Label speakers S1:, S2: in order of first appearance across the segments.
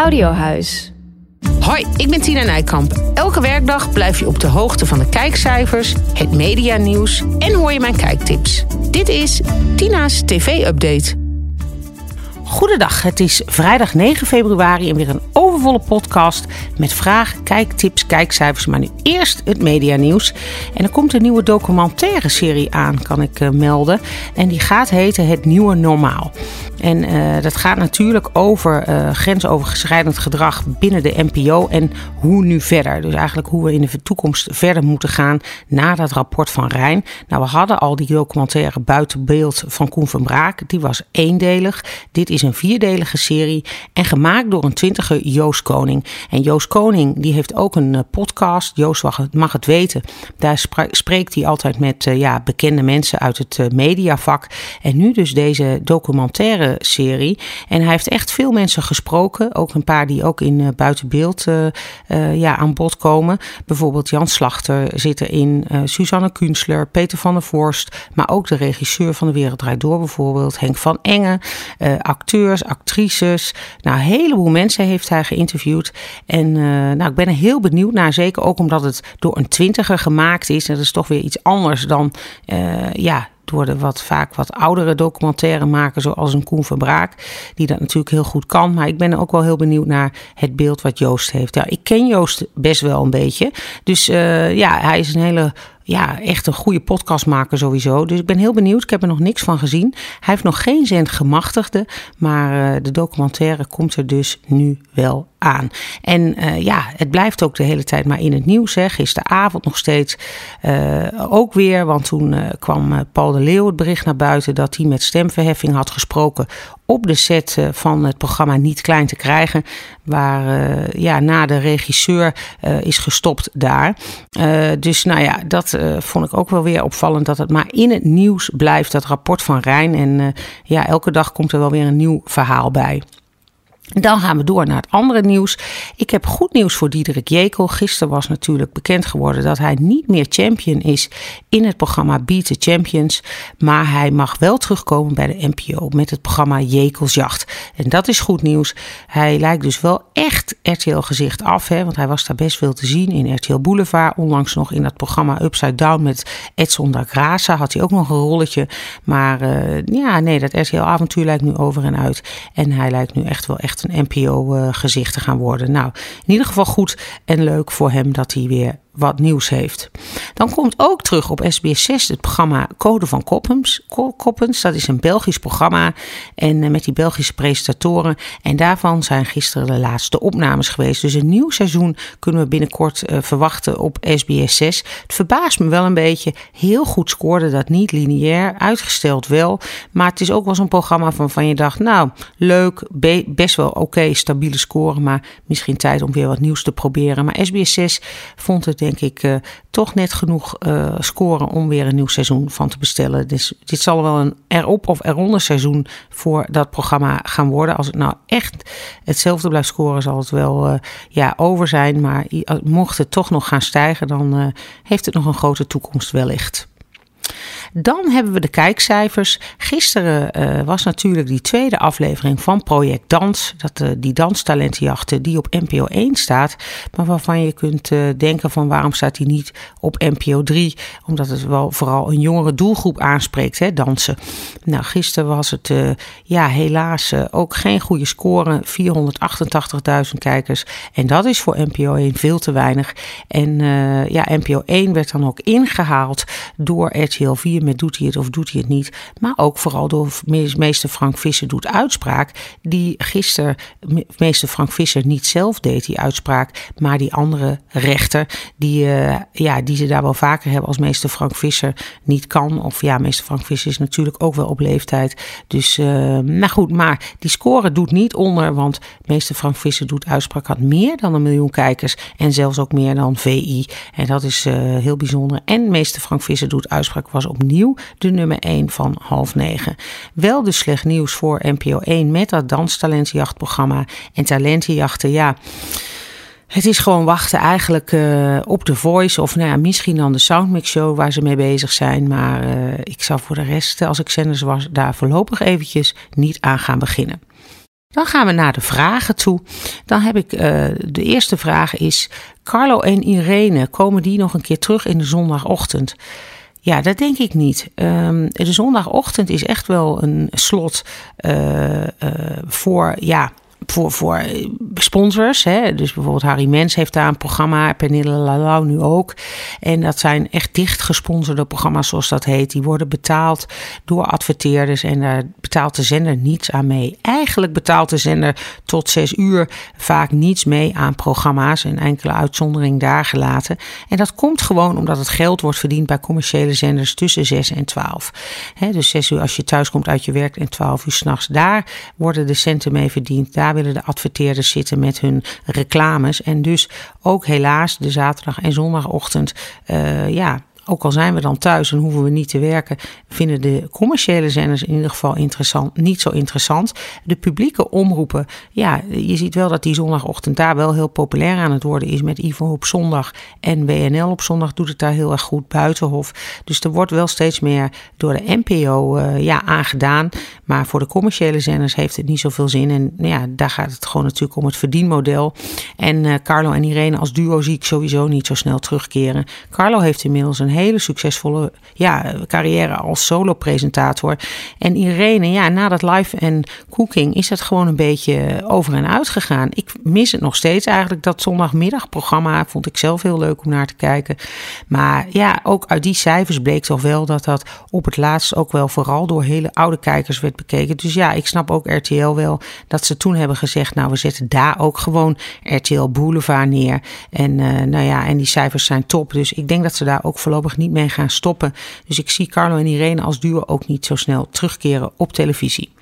S1: Audiohuis.
S2: Hoi, ik ben Tina Nijkamp. Elke werkdag blijf je op de hoogte van de kijkcijfers, het medianieuws en hoor je mijn kijktips. Dit is Tina's TV-update. Goedendag, het is vrijdag 9 februari en weer een overvolle podcast met vragen, kijktips, kijkcijfers. Maar nu eerst het medianieuws. En er komt een nieuwe documentaire serie aan, kan ik uh, melden. En die gaat heten Het Nieuwe Normaal. En uh, dat gaat natuurlijk over uh, grensoverschrijdend gedrag binnen de NPO en hoe nu verder. Dus eigenlijk hoe we in de toekomst verder moeten gaan na dat rapport van Rijn. Nou, we hadden al die documentaire Buitenbeeld van Koen van Braak. Die was eendelig. Dit is een vierdelige serie en gemaakt door een twintiger Joost Koning. En Joost Koning die heeft ook een uh, podcast. Joost mag het weten. Daar spreekt hij altijd met ja, bekende mensen uit het mediavak. En nu dus deze documentaire serie. En hij heeft echt veel mensen gesproken. Ook een paar die ook in buitenbeeld uh, ja, aan bod komen. Bijvoorbeeld Jan Slachter zit erin. Suzanne Kunstler, Peter van der Vorst. Maar ook de regisseur van De Wereld Draait Door bijvoorbeeld. Henk van Engen. acteurs, actrices. Nou, een heleboel mensen heeft hij geïnterviewd. En nou, ik ben er heel benieuwd naar. Zeker ook omdat het door een twintiger gemaakt is. En dat is toch weer iets anders dan ja, door de wat vaak wat oudere documentaire maken, zoals een Koen Verbraak, die dat natuurlijk heel goed kan. Maar ik ben ook wel heel benieuwd naar het beeld wat Joost heeft. Ja, ik ken Joost best wel een beetje. Dus uh, ja, hij is een hele ja, echt een goede podcastmaker sowieso. Dus ik ben heel benieuwd. Ik heb er nog niks van gezien. Hij heeft nog geen zend gemachtigde. Maar uh, de documentaire komt er dus nu wel aan. En uh, ja, het blijft ook de hele tijd maar in het nieuws. Hè. Gisteravond nog steeds uh, ook weer. Want toen kwam Paul de Leeuw het bericht naar buiten dat hij met stemverheffing had gesproken op de set van het programma Niet Klein te krijgen. Waar uh, ja, na de regisseur uh, is gestopt daar. Dus nou ja, dat vond ik ook wel weer opvallend. Dat het maar in het nieuws blijft, dat rapport van Rijn. En ja, elke dag komt er wel weer een nieuw verhaal bij. Dan gaan we door naar het andere nieuws. Ik heb goed nieuws voor Diederik Jekel. Gisteren was natuurlijk bekend geworden dat hij niet meer champion is in het programma Beat the Champions. Maar hij mag wel terugkomen bij de NPO met het programma Jekelsjacht. En dat is goed nieuws. Hij lijkt dus wel echt RTL gezicht af. Hè, want hij was daar best veel te zien in RTL Boulevard. Onlangs nog in dat programma Upside Down met Edson da Graça had hij ook nog een rolletje. Maar uh, ja, nee, dat RTL avontuur lijkt nu over en uit. En hij lijkt nu echt wel echt een NPO-gezicht te gaan worden. Nou, in ieder geval goed en leuk voor hem dat hij weer wat nieuws heeft. Dan komt ook terug op SBS 6 het programma Code van Koppens. Koppens, dat is een Belgisch programma en eh, met die Belgische presentatoren. En daarvan zijn gisteren de laatste opnames geweest. Dus een nieuw seizoen kunnen we binnenkort uh, verwachten op SBS 6. Het verbaast me wel een beetje. Heel goed scoorde dat niet lineair, uitgesteld wel. Maar het is ook wel zo'n programma van je dacht, nou leuk, best wel oké, stabiele score. Maar misschien tijd om weer wat nieuws te proberen. Maar SBS 6 vond het denk ik uh, toch net genoeg uh, scoren om weer een nieuw seizoen van te bestellen. Dus dit zal wel een erop of eronder seizoen voor dat programma gaan worden. Als het nou echt hetzelfde blijft scoren, zal het wel uh, ja, over zijn. Maar mocht het toch nog gaan stijgen, dan heeft het nog een grote toekomst wellicht. Dan hebben we de kijkcijfers. Gisteren uh, was natuurlijk die tweede aflevering van Project Dans. Dat, uh, die danstalentenjachten die op NPO 1 staat. Maar waarvan je kunt uh, denken van waarom staat die niet op NPO 3? Omdat het wel vooral een jongere doelgroep aanspreekt, hè, dansen. Nou, gisteren was het ja, helaas ook geen goede score. 488.000 kijkers. En dat is voor NPO 1 veel te weinig. En ja, NPO 1 werd dan ook ingehaald door RTL 4 met doet hij het of doet hij het niet. Maar ook vooral door meester Frank Visser doet uitspraak. Die gisteren meester Frank Visser niet zelf deed, die uitspraak. Maar die andere rechter, die, uh, ja, die ze daar wel vaker hebben als meester Frank Visser niet kan. Of ja, meester Frank Visser is natuurlijk ook wel op leeftijd. Dus, uh, nou goed, maar die score doet niet onder. Want meester Frank Visser doet uitspraak had meer dan een miljoen kijkers. En zelfs ook meer dan VI. En dat is uh, heel bijzonder. En meester Frank Visser doet uitspraak was opnieuw de nummer 1 van half negen. Wel dus slecht nieuws voor NPO 1 met dat danstalentjachtprogramma en talentenjachten. Ja. Het is gewoon wachten eigenlijk uh, op de Voice of nou ja, misschien dan de Soundmix Show waar ze mee bezig zijn. Maar uh, ik zou voor de rest, als ik zenders was, daar voorlopig eventjes niet aan gaan beginnen. Dan gaan we naar de vragen toe. Dan heb ik uh, de eerste vraag is: Carlo en Irene, komen die nog een keer terug in de zondagochtend? Ja, dat denk ik niet. Um, de zondagochtend is echt wel een slot uh, uh, voor, ja, voor, voor sponsors. Hè. Dus bijvoorbeeld Harry Mens heeft daar een programma, Pernille Lalau nu ook. En dat zijn echt dicht gesponsorde programma's, zoals dat heet. Die worden betaald door adverteerders en daar betaalt de zender niets aan mee. Eigenlijk betaalt de zender tot zes uur vaak niets mee aan programma's. Een enkele uitzondering daar gelaten. En dat komt gewoon omdat het geld wordt verdiend bij commerciële zenders tussen 6 en 12. dus 6 uur als je thuis komt uit je werk en 12 uur s'nachts. Daar worden de centen mee verdiend. Daar willen de adverteerders zitten met hun reclames. En dus ook helaas de zaterdag en zondagochtend, uh, ja, ook al zijn we dan thuis en hoeven we niet te werken, vinden de commerciële zenders in ieder geval interessant, niet zo interessant. De publieke omroepen, ja, je ziet wel dat die zondagochtend daar wel heel populair aan het worden is met Ivo op zondag en WNL op zondag doet het daar heel erg goed, Buitenhof. Dus er wordt wel steeds meer door de NPO uh, ja, aangedaan. Maar voor de commerciële zenders heeft het niet zoveel zin. En nou ja, daar gaat het gewoon natuurlijk om het verdienmodel. En uh, Carlo en Irene als duo zie ik sowieso niet zo snel terugkeren. Carlo heeft inmiddels een hele succesvolle ja, carrière als solo-presentator. En Irene, ja, na dat live en cooking is het gewoon een beetje over en uit gegaan. Ik mis het nog steeds eigenlijk. Dat zondagmiddagprogramma vond ik zelf heel leuk om naar te kijken. Maar ja, ook uit die cijfers bleek toch wel dat dat op het laatst ook wel vooral door hele oude kijkers werd bekeken. Dus ja, ik snap ook RTL wel dat ze toen hebben gezegd, nou we zetten daar ook gewoon RTL Boulevard neer. En uh, nou ja, en die cijfers zijn top. Dus ik denk dat ze daar ook voorlopig niet mee gaan stoppen. Dus ik zie Carlo en Irene als duo ook niet zo snel terugkeren op televisie.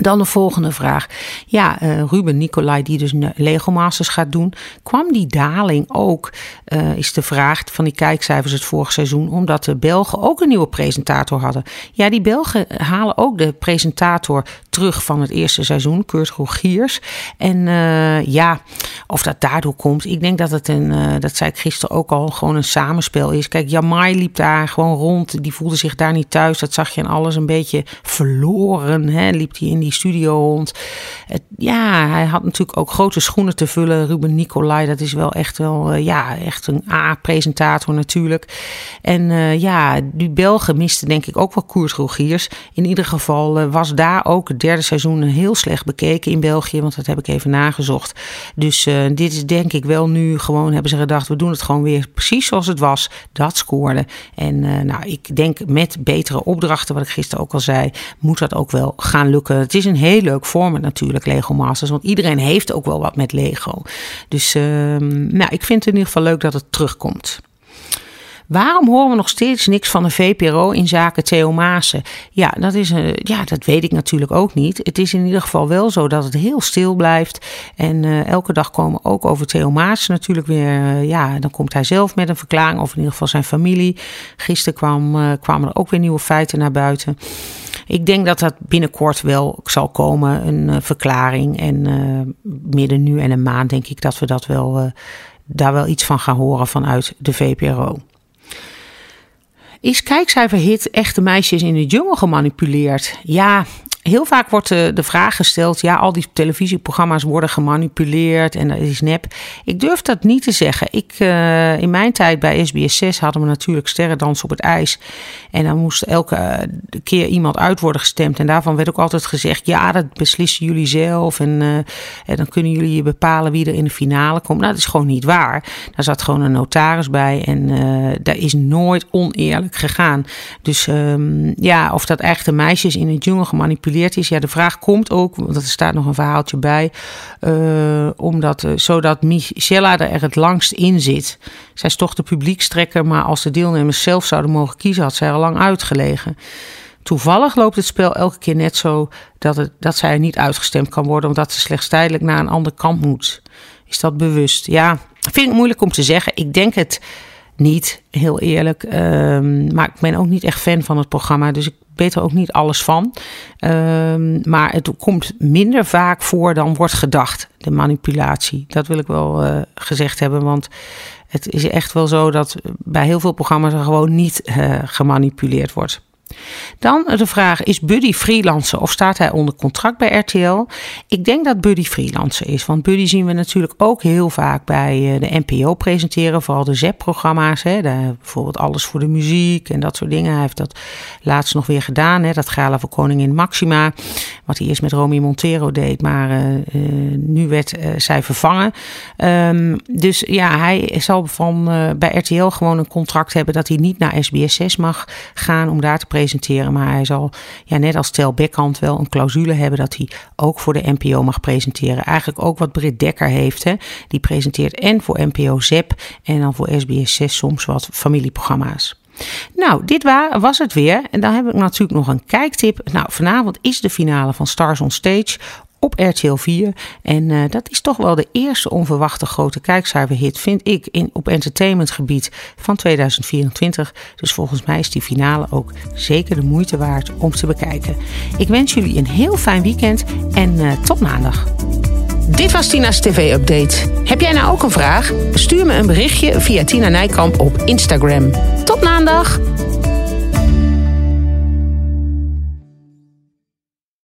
S2: Dan de volgende vraag. Ja, uh, Ruben Nicolai, die dus Lego Masters gaat doen. Kwam die daling ook, uh, is de vraag van die kijkcijfers het vorige seizoen, omdat de Belgen ook een nieuwe presentator hadden? Ja, die Belgen halen ook de presentator terug van het eerste seizoen, Kurt Rogiers. En uh, ja, of dat daardoor komt, ik denk dat het een, dat zei ik gisteren ook al, gewoon een samenspel is. Kijk, Jamai liep daar gewoon rond, die voelde zich daar niet thuis. Dat zag je en alles een beetje verloren, hè? liep hij in die studio rond. Het, ja, hij had natuurlijk ook grote schoenen te vullen. Ruben Nicolai, dat is wel echt wel, uh, ja, echt een A-presentator natuurlijk. En ja, die Belgen misten denk ik ook wel Koers Rogiers. In ieder geval was daar ook derde seizoen heel slecht bekeken in België, want dat heb ik even nagezocht. Dus dit is denk ik wel nu gewoon, hebben ze gedacht, we doen het gewoon weer precies zoals het was. Dat scoorde. En nou, ik denk met betere opdrachten, wat ik gisteren ook al zei, moet dat ook wel gaan lukken. Het is een heel leuk format natuurlijk, Lego Masters. Want iedereen heeft ook wel wat met Lego. Dus uh, nou, ik vind het in ieder geval leuk dat het terugkomt. Waarom horen we nog steeds niks van de VPRO in zaken Theo Maassen? Ja, dat is een, ja, dat weet ik natuurlijk ook niet. Het is in ieder geval wel zo dat het heel stil blijft. En uh, elke dag komen ook over Theo Maassen natuurlijk weer. Uh, ja, dan komt hij zelf met een verklaring, of in ieder geval zijn familie. Gisteren kwam, kwamen er ook weer nieuwe feiten naar buiten. Ik denk dat dat binnenkort wel zal komen, een verklaring. En midden nu en een maand denk ik dat we dat wel, daar wel iets van gaan horen vanuit de VPRO. Is kijkcijferhit echte meisjes in de jungle gemanipuleerd? Ja, heel vaak wordt de, de vraag gesteld: ja, al die televisieprogramma's worden gemanipuleerd en dat is nep. Ik durf dat niet te zeggen. Ik, uh, in mijn tijd bij SBS 6 hadden we natuurlijk sterrendans op het ijs. En dan moest elke keer iemand uit worden gestemd. En daarvan werd ook altijd gezegd: ja, dat beslissen jullie zelf. En, dan kunnen jullie bepalen wie er in de finale komt. Nou, dat is gewoon niet waar. Daar zat gewoon een notaris bij. En uh, daar is nooit oneerlijk gegaan. Dus um, ja, of dat echte meisjes in het jungle gemanipuleerd is. Ja, de vraag komt ook, want er staat nog een verhaaltje bij, uh, omdat, uh, zodat Michella er het langst in zit. Zij is toch de publiekstrekker, maar als de deelnemers zelf zouden mogen kiezen, had zij er lang uitgelegen. Toevallig loopt het spel elke keer net zo dat, het, dat zij niet uitgestemd kan worden, omdat ze slechts tijdelijk naar een andere kant moet. Is dat bewust? Ja, vind ik moeilijk om te zeggen. Ik denk het niet, heel eerlijk. Um, maar ik ben ook niet echt fan van het programma, dus ik weet er ook niet alles van. Um, maar het komt minder vaak voor dan wordt gedacht, de manipulatie. Dat wil ik wel uh, gezegd hebben, want het is echt wel zo dat bij heel veel programma's er gewoon niet uh, gemanipuleerd wordt. Dan de vraag: is Buddy freelancer of staat hij onder contract bij RTL? Ik denk dat Buddy freelancer is, want Buddy zien we natuurlijk ook heel vaak bij eh, de NPO presenteren, vooral de ZEP-programma's. Bijvoorbeeld Alles voor de Muziek en dat soort dingen. Hij heeft dat laatst nog weer gedaan, hè, dat Gala voor Koningin Maxima, wat hij eerst met Romy Montero deed, maar uh, uh, nu werd uh, zij vervangen. Um, dus ja, hij zal van bij RTL gewoon een contract hebben dat hij niet naar SBS 6 mag gaan om daar te presenteren. Maar hij zal, ja, net als Tel wel een clausule hebben dat hij ook voor de NPO mag presenteren. Eigenlijk ook wat Britt Dekker heeft. Hè. Die presenteert en voor NPO ZEP en dan voor SBS 6 soms wat familieprogramma's. Nou, dit was het weer. En dan heb ik natuurlijk nog een kijktip. Nou, vanavond is de finale van Stars on Stage op RTL 4. En uh, dat is toch wel de eerste onverwachte grote kijkcijferhit, vind ik, in, op entertainmentgebied van 2024. Dus volgens mij is die finale ook zeker de moeite waard om te bekijken. Ik wens jullie een heel fijn weekend en uh, tot maandag.
S1: Dit was Tina's TV-update. Heb jij nou ook een vraag? Stuur me een berichtje via Tina Nijkamp op Instagram. Tot Dag.